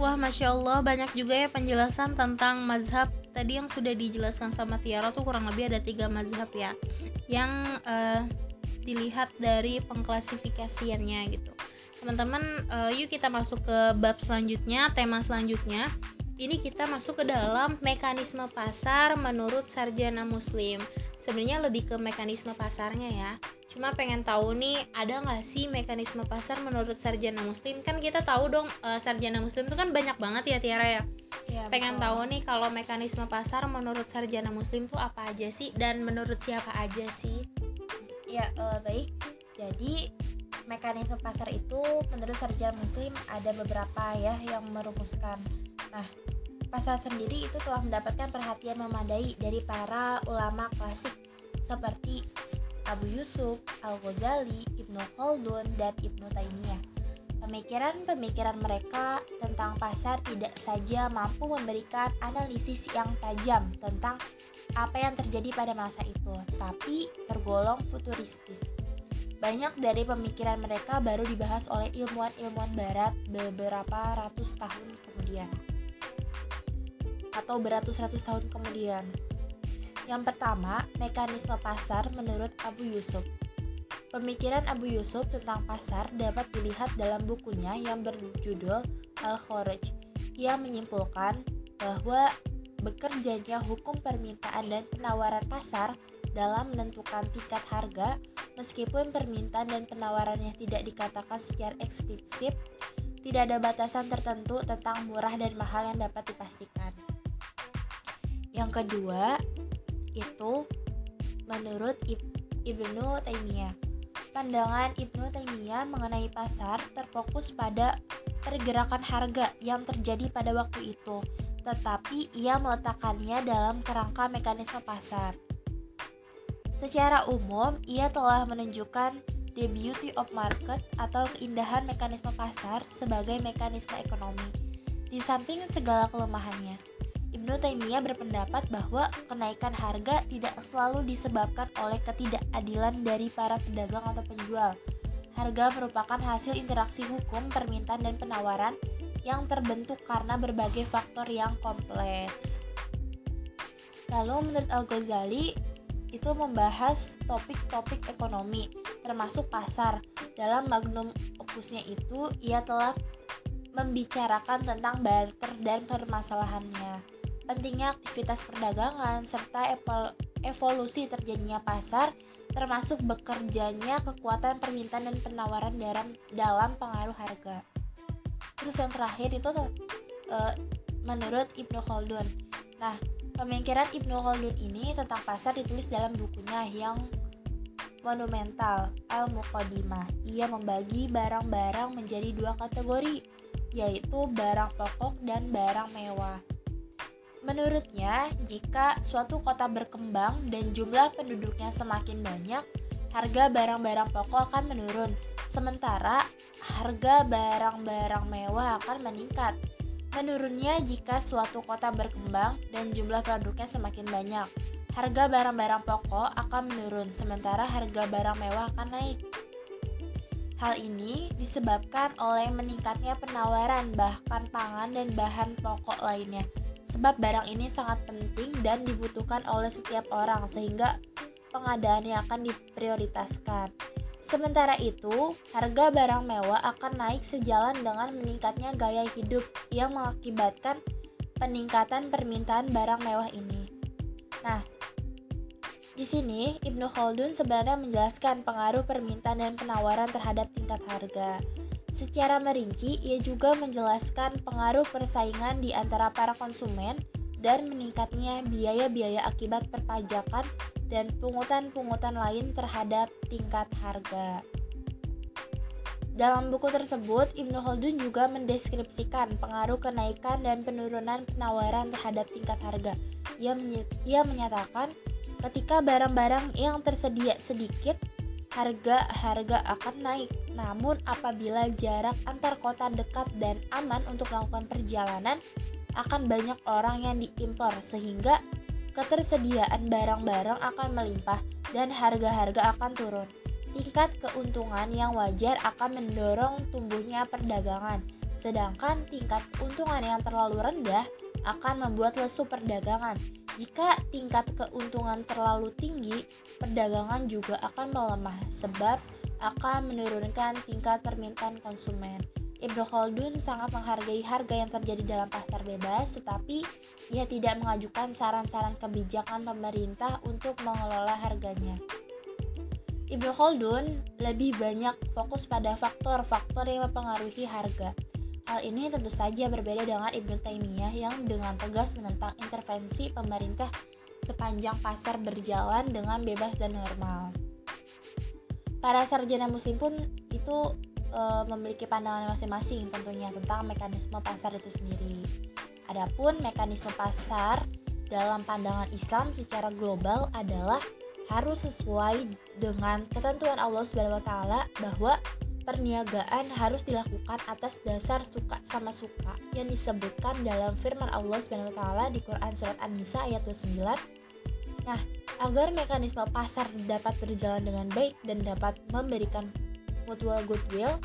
Wah, masya Allah, banyak juga ya penjelasan tentang mazhab tadi yang sudah dijelaskan sama Tiara tuh kurang lebih ada tiga mazhab ya, yang uh, dilihat dari pengklasifikasiannya gitu. Teman-teman, uh, yuk kita masuk ke bab selanjutnya, tema selanjutnya. Ini kita masuk ke dalam mekanisme pasar menurut sarjana Muslim. Sebenarnya lebih ke mekanisme pasarnya ya cuma pengen tahu nih ada nggak sih mekanisme pasar menurut sarjana muslim? Kan kita tahu dong uh, sarjana muslim itu kan banyak banget ya Tiara ya, ya pengen betul. tahu nih kalau mekanisme pasar menurut sarjana muslim tuh apa aja sih? Dan menurut siapa aja sih? Ya uh, baik. Jadi mekanisme pasar itu menurut sarjana muslim ada beberapa ya yang merumuskan. Nah pasar sendiri itu telah mendapatkan perhatian memadai dari para ulama klasik seperti Abu Yusuf, Al-Ghazali, Ibnu Khaldun, dan Ibnu Taimiyah. Pemikiran-pemikiran mereka tentang pasar tidak saja mampu memberikan analisis yang tajam tentang apa yang terjadi pada masa itu, tapi tergolong futuristis. Banyak dari pemikiran mereka baru dibahas oleh ilmuwan-ilmuwan barat beberapa ratus tahun kemudian atau beratus-ratus tahun kemudian. Yang pertama, mekanisme pasar menurut Abu Yusuf. Pemikiran Abu Yusuf tentang pasar dapat dilihat dalam bukunya yang berjudul Al-Kharaj. Ia menyimpulkan bahwa bekerjanya hukum permintaan dan penawaran pasar dalam menentukan tingkat harga meskipun permintaan dan penawarannya tidak dikatakan secara eksplisit tidak ada batasan tertentu tentang murah dan mahal yang dapat dipastikan. Yang kedua, itu menurut Ibnu Taimiyah. Pandangan Ibnu Taimiyah mengenai pasar terfokus pada pergerakan harga yang terjadi pada waktu itu, tetapi ia meletakkannya dalam kerangka mekanisme pasar. Secara umum, ia telah menunjukkan the beauty of market atau keindahan mekanisme pasar sebagai mekanisme ekonomi, di samping segala kelemahannya. Ibnu Taimiyah berpendapat bahwa kenaikan harga tidak selalu disebabkan oleh ketidakadilan dari para pedagang atau penjual. Harga merupakan hasil interaksi hukum, permintaan, dan penawaran yang terbentuk karena berbagai faktor yang kompleks. Lalu menurut Al-Ghazali, itu membahas topik-topik ekonomi, termasuk pasar. Dalam magnum opusnya itu, ia telah membicarakan tentang barter dan permasalahannya pentingnya aktivitas perdagangan, serta evolusi terjadinya pasar, termasuk bekerjanya kekuatan permintaan dan penawaran dalam, dalam pengaruh harga. Terus yang terakhir itu uh, menurut Ibnu Khaldun. Nah, pemikiran Ibnu Khaldun ini tentang pasar ditulis dalam bukunya yang monumental Al-Muqaddimah. Ia membagi barang-barang menjadi dua kategori, yaitu barang pokok dan barang mewah. Menurutnya, jika suatu kota berkembang dan jumlah penduduknya semakin banyak, harga barang-barang pokok akan menurun, sementara harga barang-barang mewah akan meningkat. Menurunnya jika suatu kota berkembang dan jumlah penduduknya semakin banyak, harga barang-barang pokok akan menurun, sementara harga barang mewah akan naik. Hal ini disebabkan oleh meningkatnya penawaran bahkan pangan dan bahan pokok lainnya sebab barang ini sangat penting dan dibutuhkan oleh setiap orang sehingga pengadaannya akan diprioritaskan. Sementara itu, harga barang mewah akan naik sejalan dengan meningkatnya gaya hidup yang mengakibatkan peningkatan permintaan barang mewah ini. Nah, di sini Ibnu Khaldun sebenarnya menjelaskan pengaruh permintaan dan penawaran terhadap tingkat harga. Secara merinci, ia juga menjelaskan pengaruh persaingan di antara para konsumen dan meningkatnya biaya-biaya akibat perpajakan dan pungutan-pungutan lain terhadap tingkat harga. Dalam buku tersebut, Ibnu Khaldun juga mendeskripsikan pengaruh kenaikan dan penurunan penawaran terhadap tingkat harga. Ia, ia menyatakan, ketika barang-barang yang tersedia sedikit, harga-harga akan naik. Namun apabila jarak antar kota dekat dan aman untuk melakukan perjalanan, akan banyak orang yang diimpor sehingga ketersediaan barang-barang akan melimpah dan harga-harga akan turun. Tingkat keuntungan yang wajar akan mendorong tumbuhnya perdagangan Sedangkan tingkat keuntungan yang terlalu rendah akan membuat lesu perdagangan. Jika tingkat keuntungan terlalu tinggi, perdagangan juga akan melemah sebab akan menurunkan tingkat permintaan konsumen. Ibnu Khaldun sangat menghargai harga yang terjadi dalam pasar bebas, tetapi ia tidak mengajukan saran-saran kebijakan pemerintah untuk mengelola harganya. Ibnu Khaldun lebih banyak fokus pada faktor-faktor yang mempengaruhi harga. Hal ini tentu saja berbeda dengan Ibnu Taimiyah yang dengan tegas menentang intervensi pemerintah sepanjang pasar berjalan dengan bebas dan normal. Para sarjana muslim pun itu e, memiliki pandangan masing-masing tentunya tentang mekanisme pasar itu sendiri. Adapun mekanisme pasar dalam pandangan Islam secara global adalah harus sesuai dengan ketentuan Allah Subhanahu wa taala bahwa perniagaan harus dilakukan atas dasar suka sama suka yang disebutkan dalam firman Allah Subhanahu wa taala di Quran surat An-Nisa ayat 29. Nah, agar mekanisme pasar dapat berjalan dengan baik dan dapat memberikan mutual goodwill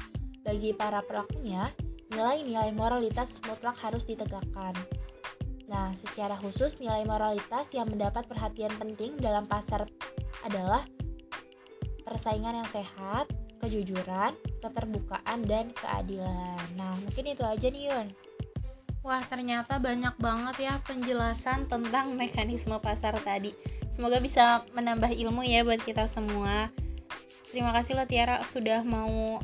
bagi para pelakunya, nilai-nilai moralitas mutlak harus ditegakkan. Nah, secara khusus nilai moralitas yang mendapat perhatian penting dalam pasar adalah persaingan yang sehat, kejujuran, keterbukaan, dan keadilan. Nah, mungkin itu aja nih Yun. Wah, ternyata banyak banget ya penjelasan tentang mekanisme pasar tadi. Semoga bisa menambah ilmu ya buat kita semua. Terima kasih loh Tiara sudah mau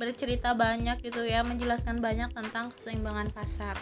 bercerita banyak gitu ya, menjelaskan banyak tentang keseimbangan pasar.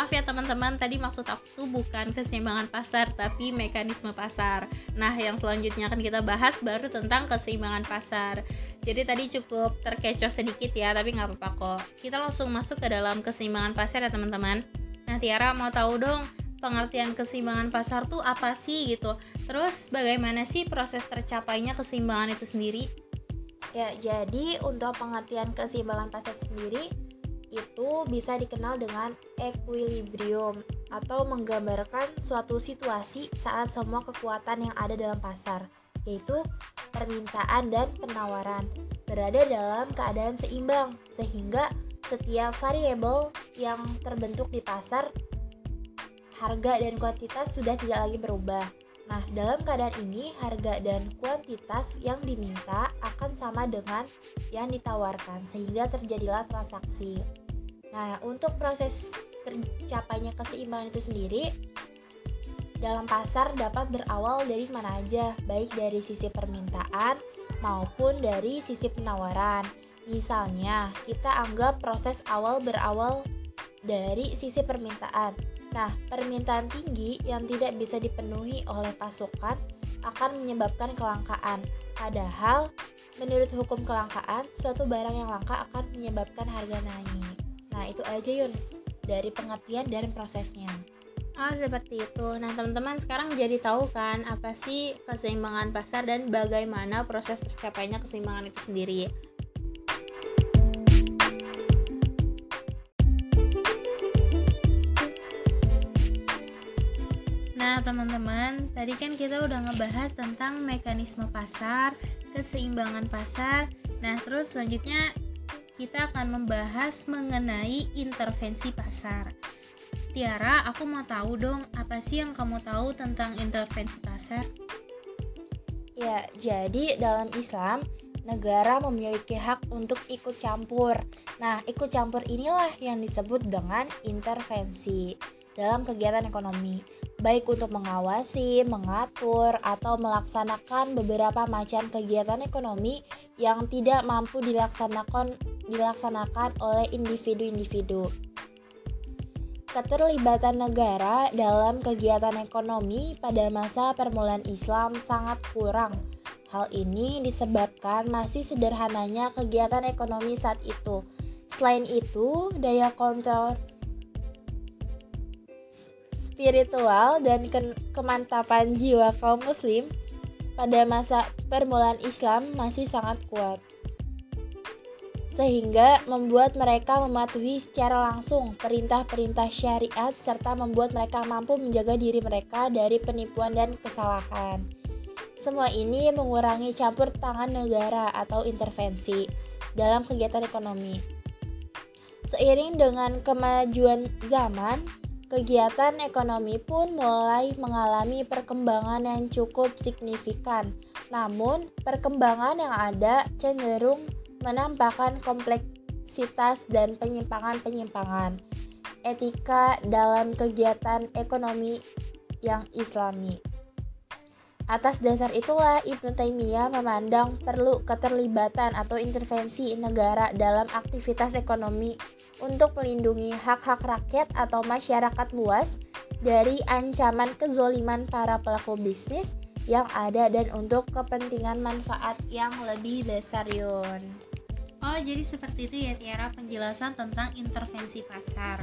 Maaf ya teman-teman, tadi maksud aku tuh bukan keseimbangan pasar, tapi mekanisme pasar. Nah, yang selanjutnya akan kita bahas baru tentang keseimbangan pasar. Jadi tadi cukup terkecoh sedikit ya, tapi nggak apa-apa kok. Kita langsung masuk ke dalam keseimbangan pasar ya teman-teman. Nah, Tiara mau tahu dong pengertian keseimbangan pasar tuh apa sih gitu. Terus bagaimana sih proses tercapainya keseimbangan itu sendiri? Ya, jadi untuk pengertian keseimbangan pasar sendiri itu bisa dikenal dengan equilibrium atau menggambarkan suatu situasi saat semua kekuatan yang ada dalam pasar, yaitu permintaan dan penawaran, berada dalam keadaan seimbang sehingga setiap variabel yang terbentuk di pasar, harga dan kuantitas sudah tidak lagi berubah. Nah, dalam keadaan ini, harga dan kuantitas yang diminta akan sama dengan yang ditawarkan, sehingga terjadilah transaksi. Nah, untuk proses tercapainya keseimbangan itu sendiri, dalam pasar dapat berawal dari mana aja, baik dari sisi permintaan maupun dari sisi penawaran. Misalnya, kita anggap proses awal berawal dari sisi permintaan. Nah, permintaan tinggi yang tidak bisa dipenuhi oleh pasokan akan menyebabkan kelangkaan. Padahal, menurut hukum kelangkaan, suatu barang yang langka akan menyebabkan harga naik. Nah, itu aja Yun dari pengertian dan prosesnya. Oh, seperti itu. Nah, teman-teman sekarang jadi tahu kan apa sih keseimbangan pasar dan bagaimana proses tercapainya keseimbangan itu sendiri. Teman-teman, tadi kan kita udah ngebahas tentang mekanisme pasar, keseimbangan pasar. Nah, terus selanjutnya kita akan membahas mengenai intervensi pasar. Tiara, aku mau tahu dong, apa sih yang kamu tahu tentang intervensi pasar? Ya, jadi dalam Islam, negara memiliki hak untuk ikut campur. Nah, ikut campur inilah yang disebut dengan intervensi dalam kegiatan ekonomi baik untuk mengawasi, mengatur, atau melaksanakan beberapa macam kegiatan ekonomi yang tidak mampu dilaksanakan, dilaksanakan oleh individu-individu. Keterlibatan negara dalam kegiatan ekonomi pada masa permulaan Islam sangat kurang. Hal ini disebabkan masih sederhananya kegiatan ekonomi saat itu. Selain itu, daya kontrol spiritual dan ke kemantapan jiwa kaum muslim pada masa permulaan Islam masih sangat kuat. Sehingga membuat mereka mematuhi secara langsung perintah-perintah syariat serta membuat mereka mampu menjaga diri mereka dari penipuan dan kesalahan. Semua ini mengurangi campur tangan negara atau intervensi dalam kegiatan ekonomi. Seiring dengan kemajuan zaman, kegiatan ekonomi pun mulai mengalami perkembangan yang cukup signifikan. Namun, perkembangan yang ada cenderung menampakkan kompleksitas dan penyimpangan-penyimpangan etika dalam kegiatan ekonomi yang islami. Atas dasar itulah Ibnu Taimiyah memandang perlu keterlibatan atau intervensi negara dalam aktivitas ekonomi untuk melindungi hak-hak rakyat atau masyarakat luas dari ancaman kezoliman para pelaku bisnis yang ada dan untuk kepentingan manfaat yang lebih besar Yun. Oh, jadi seperti itu ya Tiara penjelasan tentang intervensi pasar.